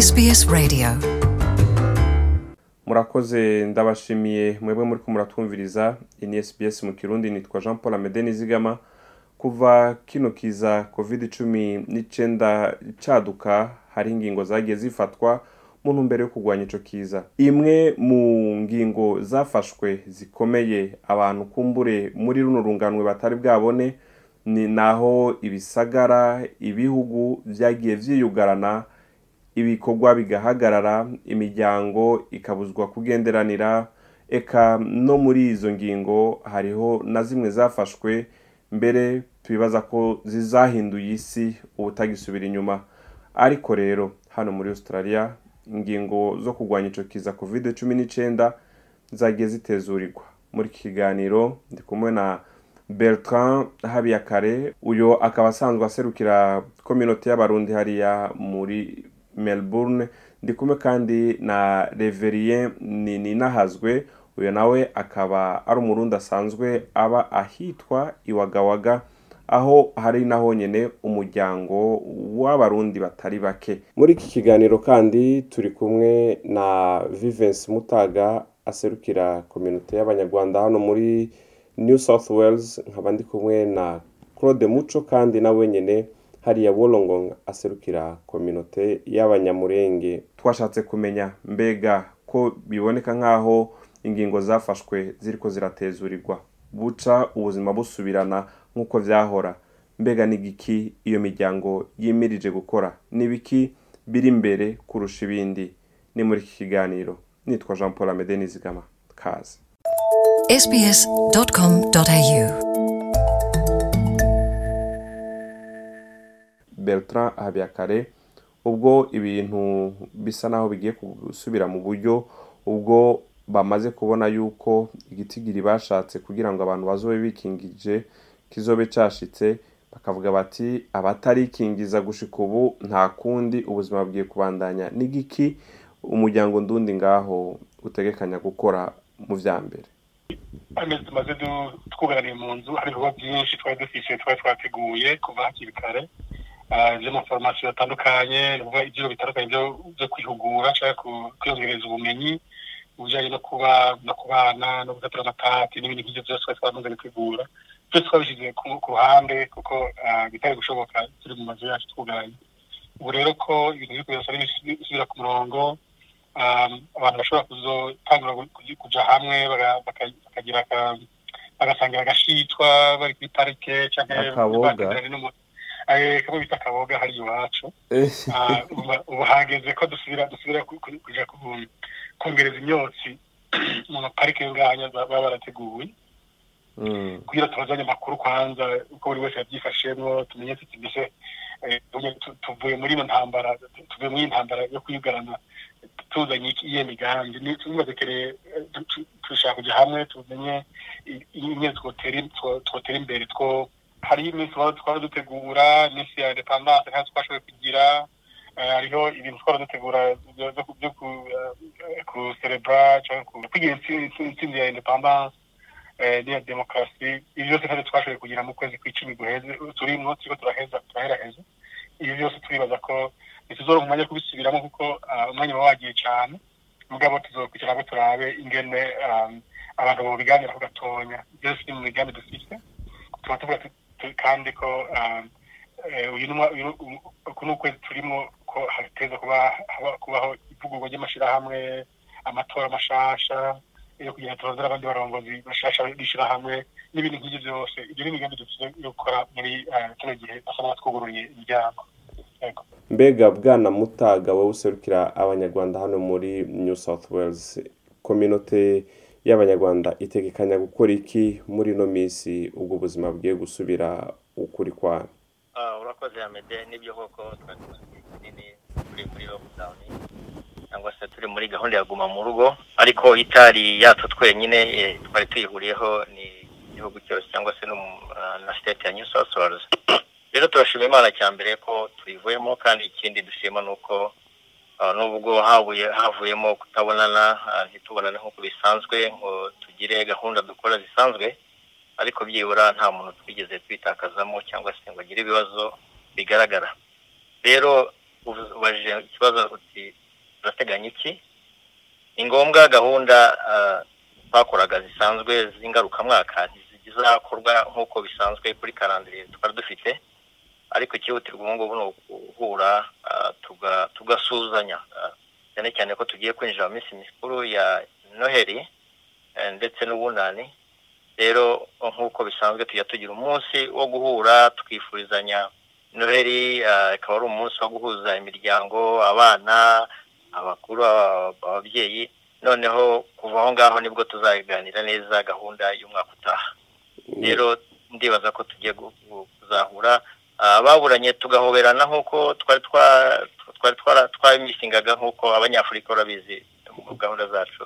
SBS Radio. Murakoze ndabashimiye mwebwe muri ko muratwumviriza ni SBS mu kirundi nitwa jean paul amede nizigama kuva kino kiza covid cumi n'icyenda cyaduka hari ingingo zagiye zifatwa mu ntumbero yo kurwanya icyo kiza. Imwe mu ngingo zafashwe zikomeye abantu kumbure muri runo runganwe batari bwabone ni naho ibisagara ibihugu byagiye byiyugarana ibikorwa bigahagarara imiryango ikabuzwa kugenderanira eka no muri izo ngingo hariho na zimwe zafashwe mbere tubibaza ko zizahinduye isi ubutagisubira inyuma. Ariko rero hano muri australia ingingo zo kurwanya icyo kiza covid cumi n'icyenda zagiye zitezurirwa. Muri iki kiganiro ndi kumwe na bertrand habiyakare uyu akaba asanzwe aserukira kominote y'abarundi hariya muri melbourne ndi kumwe kandi na reverien ninahazwe uyu nawe akaba ari umurundi asanzwe aba ahitwa iwagawaga aho hari naho nyine umuryango w'abarundi batari bake. Muri iki kiganiro kandi turi kumwe na vivensi mutaga aserukira kominote y'abanyarwanda hano muri new south wales nkaba ndi kumwe na claude muco kandi nawe nyine hariya wolongong aserukira kominote y'abanyamurenge. Twashatse kumenya mbega ko biboneka nk'aho ingingo zafashwe ziriko ziratezurirwa. Buca ubuzima busubirana nk'uko byahora mbega ni giki iyo miryango yimirije gukora? Ni biki biri imbere kurusha ibindi? Ni muri iki kiganiro. Nitwa jean paul amede nizigama kaze sbs.com.au bertrand habiyakare ubwo ibintu bisa naho bigiye gusubira mu buryo ubwo bamaze kubona yuko igitigiri bashatse kugira ngo abantu bazobe bikingije kizobe cyashitse bakavuga bati abatarikingiza gushika ubu nta kundi ubuzima bwiye kubandanya. N'igiki umuryango ndundi ngaho utegekanya gukora mu vya mbere? Amezi tumaze twugaraniye mu nzu hari ibikorwa byinshi twari dufise twari twateguye kuva hakiri kare. Vy'amaforomasiyo atandukanye nukuvuga ivyiro bitandukanye vyo kwihugura cyangwa kwiyongereza ubumenyi ubujanye no kuba no kubana no gufatira amatati n'ibindi nk'ivyo vyose twari twamaze kwigura byose twabishyize ku ruhande kuko bitari gushoboka turi mu mazu yacu twugaranye. Ubu rero ko ibintu biri kugenda bisubira ku murongo abantu bashobora kuzotangura kuja hamwe bakagira bagasangira agashitwa bari kuri parike canke kamwe bita akaboga hari iwacu ubu hageze ko dusubira dusubira kuja kongereza imyotsi mu maparike yo ngahanya baba barateguwe kugira tubazanye amakuru kwanza uko buri wese yabyifashemwo tumenye tuti mbese tuvuye muri ino ntambara tuvuye muri iyi ntambara yo kuyugarana tuzanye iyihe migambi tubazekereye dushaka kuja hamwe tumenye ingene twotera imbere two hariho iminsi twara dutegura iminsi ya independance ntayo twashoboye kugira hariho ibintu twara dutegura byo kucerebra cyangwa kwigira intsinzi ya independance n'iya demokarasi ibi byose ntacyo twashoboye kugira mu kwezi kw'icumi guheze turimwo turiko turaheza turaheraheza ibi byose turibaza ko ntituzoronka umwanya wo kubisubiramo kuko umwanya uba wagiye cane. Mugabo tuzokwicara ngo turabe ingene abantu bobiganiraho gatonya. Byose ni mu migambi dufise tuba tuvuga kandi ko uku ni ukwezi turimo ko hateza kubaho ivugurwa ry'amashirahamwe amatora mashasha yo kugira turondere abandi barongozi bashasha b'ishirahamwe n'ibindi nk'ivyo vyose ibyo ni imigambi dufite yo gukora muri kino gihe asa n'abatwugururiye imiryango. Mbega bwana mutaga wowe userukira abanyarwanda hano muri new south wales. Kominote y'abanyarwanda itegekanya gukora iki muri ino minsi ubwo ubuzima bugiye gusubira ukuri kwayo? Urakoze amede n'ibyo koko turi muri lockdown cyangwa se turi muri gahunda ya guma mu rugo. Ariko itari yacu twenyine twari tuyihuriyeho ni igihugu cyose cyangwa se na state ya new south wales. Rero turashima imana cya mbere ko tuyivuyemo kandi ikindi dushima ni uko nubwo havuyemo kutabonana ntitubonane nk'uko bisanzwe ngo tugire gahunda dukora zisanzwe ariko byibura nta muntu twigeze twitakazamo cyangwa se ngo agire ibibazo bigaragara. Rero ubajije ikibazo uti turateganya iki? Ni ngombwa gahunda twakoraga zisanzwe z'ingarukamwaka zizakorwa nk'uko bisanzwe kuri karandire twari dufite. Ariko ikihutirwa ubu ngubu ni uguhura tugasuzanya. Cyane cyane ko tugiye kwinjira mu minsi mikuru ya noheli ndetse n'ubunani. Rero nk'uko bisanzwe tujya tugira umunsi wo guhura twifurizanya. Noheli ikaba ari umunsi wo guhuza imiryango abana abakuru ababyeyi. Noneho kuva aho ngaho ni bwo tuzaganira neza gahunda y'umwaka utaha. Rero ndibaza ko tugiye kuzahura ababuranye tugahoberana nk'uko twari twamishingaga nk'uko abanyafurika urabizi mu gahunda zacu.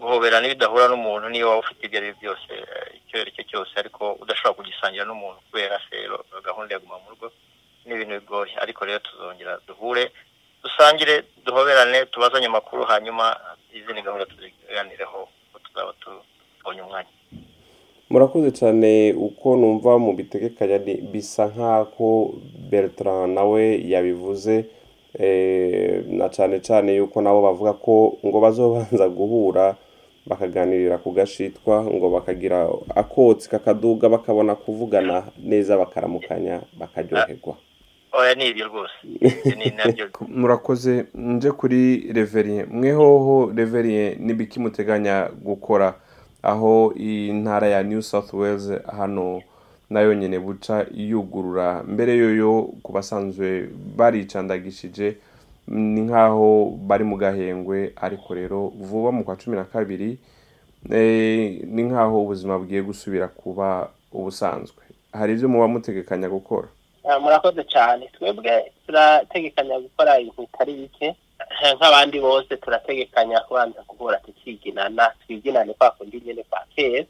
Guhoberana iyo udahura n'umuntu niyo waba ufite ibyo ari byo byose icyo ari cyo cyose ariko udashobora kugisangira n'umuntu kubera rero gahunda ya guma mu rugo ni ibintu bigoye. Ariko rero tuzongera duhure dusangire duhoberane tubazanye amakuru hanyuma izindi gahunda tuziganireho tuzaba tubonye umwanya. Murakoze cyane uko numva mu bitegekanya bisa nk'ako bertrand nawe yabivuze na cyane cyane yuko nabo bavuga ko ngo bazobanza guhura bakaganirira ku gashitwa ngo bakagira akotsi kakaduga bakabona kuvugana neza bakaramukanya bakaryoherwa. Oya ni ibyo rwose. Murakoze nje kuri reveriye mwehoho reveriye n'ibiki muteganya gukora? Aho intara ya new south wales hano na yo nyine buca yugurura. Mbere yoyo ku basanzwe baricandagishije ni nk'aho bari mu gahengwe ariko rero vuba mu kwa cumi na kabiri ni nk'aho ubuzima bugiye gusubira kuba ubusanzwe. Hari ibyo muba mutegekanya gukora? Murakoze cyane. Twebwe turategekanya gukora ibintu bitari bike. Nk'abandi bose turategekanya kubanza guhura tukiginana twiginane kwa kundi nyine kwa kera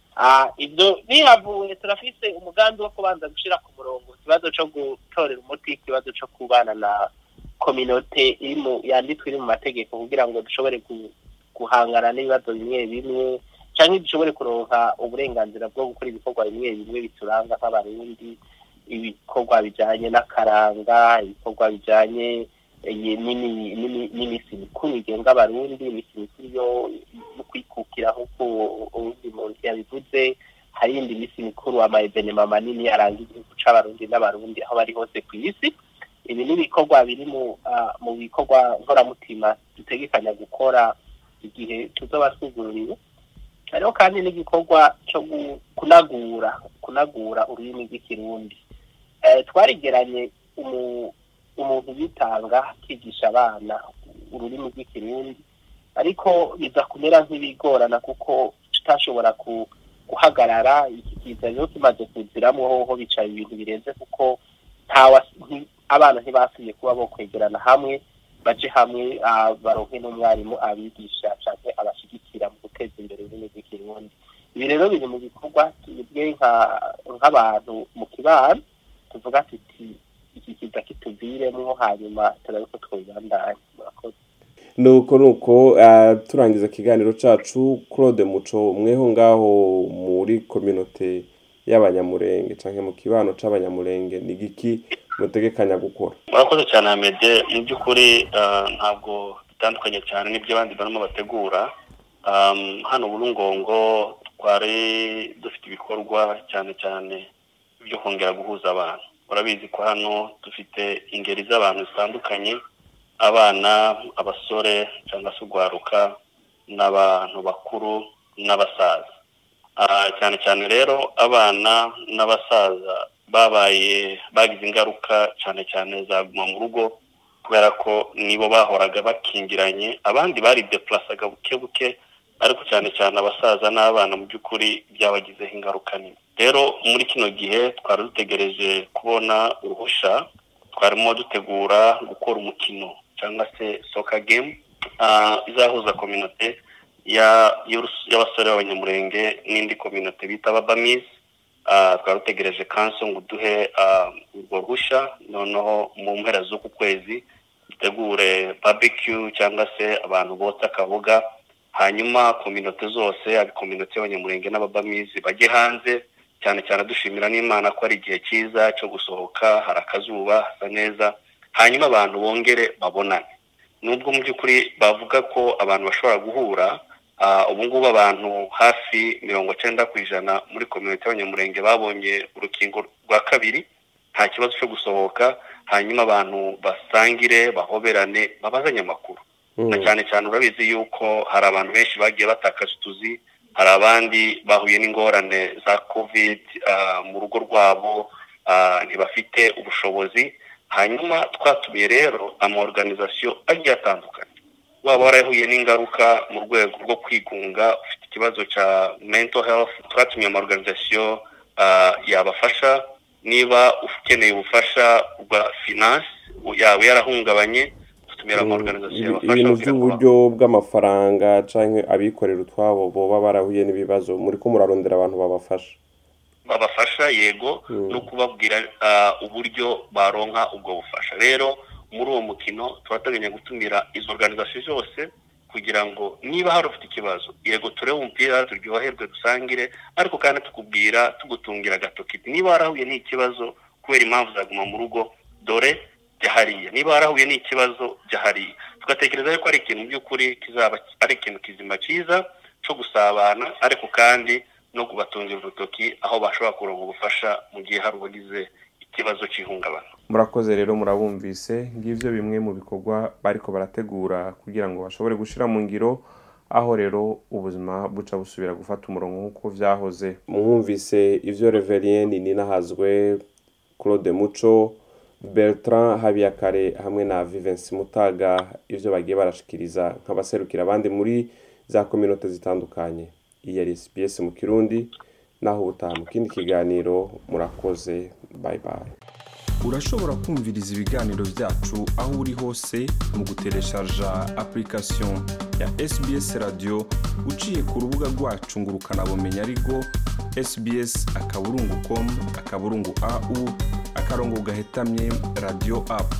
ibyo bihavuye turafise umugambi wo kubanza gushyira ku murongo ikibazo cyo gutorera umuti ikibazo cyo kubana na kominote yanditswe iri mu mategeko kugira ngo dushobore guhangana n'ibibazo bimwe bimwe cyangwa dushobore kuronka uburenganzira bwo gukora ibikorwa bimwe bimwe bituranga nk'abarundi ibikorwa bijyanye n'akaranga ibikorwa bijyanye n'iminsi mikuru igenga abarundi iminsi mikuru yo kwikukira nk'uko ubundi muntu yabivuze. Hari indi minsi mikuru amayevenema manini aranga igihugu c'abarundi n'abarundi aho bari hose ku isi. Ibi ni ibikorwa biri mu bikorwa nkoramutima dutegekanya gukora igihe tuzoba twugururiwe hariho kandi n'igikorwa cyo kunagura kunagura ururimi rw'ikirundi. Twarigeranye umuntu yitanga akigisha abana ururimi rw'ikirundi. Ariko biza kumera nk'ibigorana kuko tutashobora guhagarara iki kiza rero kimaze kuziramo hoho bicaye ibintu birenze kuko abana ntibasubiye kuba bo kwegerana hamwe baje hamwe baronke n'umwarimu abigisha cyangwa abashyigikira mu guteza imbere ururimi rw'ikirundi. Ibi rero biri mu bikorwa tubibwe nk'abantu mu kibano tuvuga iki kituviremo hanyuma turabe ko twibandanya murakoze. Nuko nuko turangiza ikiganiro cyacu claude muco mweho ngaho muri kominote y'abanyamurenge cyangwa mu kibano cy'abanyamurenge ni giki mutegekanya gukora? Murakoze cyane amede mu by'ukuri ntabwo bitandukanye cyane n'ibyo abandi barimo bategura. Hano burungongo twari dufite ibikorwa cyane cyane byo kongera guhuza abantu. Urabizi ko hano dufite ingeri z'abantu zitandukanye abana abasore cyangwa se urwaruka n'abantu bakuru n'abasaza. Cyane cyane rero abana n'abasaza babaye bagize ingaruka cyane cyane zaguma mu rugo kubera ko nibo bahoraga bakingiranye abandi bari depurasaga buke buke ariko cyane cyane abasaza n'abana mu by'ukuri byabagizeho ingaruka nini. Rero muri kino gihe twari dutegereje kubona uruhushya twarimo dutegura gukora umukino cyangwa se soka gemu izahuza kominote y'abasore b'abanyamurenge n'indi kominote bita ababamizi twari dutegereje kanso ngo uduhe urwo ruhushya. Noneho mu mpera z'uku kwezi dutegure babikiyu cyangwa se abantu botsa akaboga hanyuma kominote zose kominote y'abanyamurenge n'ababamizi bajye hanze. Cyane cyane dushimira n'imana ko ari igihe cyiza cyo gusohoka hari akazuba hasa neza hanyuma abantu bongere babonane. Nubwo mu by'ukuri bavuga ko abantu bashobora guhura ubu ngubu abantu hafi mirongo cyenda ku ijana muri kominote y'abanyamurenge babonye urukingo rwa kabiri nta kibazo cyo gusohoka hanyuma abantu basangire bahoberane babazanye amakuru. Na cyane cyane urabizi yuko hari abantu benshi bagiye batakaza utuzi hari abandi bahuye n'ingorane za covid mu rugo rwabo ntibafite ubushobozi. Hanyuma twatumiye rero amaorganizasiyo agiye atandukanye. Waba warahuye n'ingaruka mu rwego rwo kwigunga ufite ikibazo cya mental health twatumiye amaorganizasiyo yabafasha. Niba ukeneye ubufasha bwa finance yaba yarahungabanye ibintu by'uburyo bw'amafaranga cyangwa abikorera utwabo boba barahuye n'ibibazo muri ko murarondera abantu babafasha? Babafasha yego no kubabwira uburyo baronka ubwo bufasha. Rero muri uwo mukino turateganya gutumira izo organizasiyo zose kugira ngo niba hari ufite ikibazo yego turebe umupira turyoherwe dusangire ariko kandi tukubwira tugutungira agatoki. Niba warahuye n'ikibazo kubera impamvu zaguma mu rugo dore jya hariya niba warahuye n'ikibazo jya hariya tugatekereza ko ari ikintu by'ukuri kizaba ari ikintu kizima cyiza cyo gusabana ariko kandi no kubatungira urutoki aho bashobora kuronka ubufasha mu gihe hari uwagize ikibazo cy'ihungabana murakoze rero murabumvise. Ngibyo bimwe mu bikorwa bariko barategura kugira ngo bashobore gushyira mu ngiro aho rero ubuzima buca busubira gufata umurongo nk'uko byahoze mwumvise ibyo reveriyeni ninahazwe claude muco bertrand habiyakare hamwe na vivensi mutaga ibyo bagiye barashikiriza nk'abaserukira abandi muri za kominote zitandukanye. Iyi yari mu kirundi naho ubutaha mu kindi kiganiro murakoze bayi bayi urashobora kumviriza ibiganiro byacu aho uri hose mu gutereshaja application ya sbs radio uciye ku rubuga rwacu ngo ukanabumenya ariko sbs akaburungu com akaburungu au akarongo gahetamye radio apu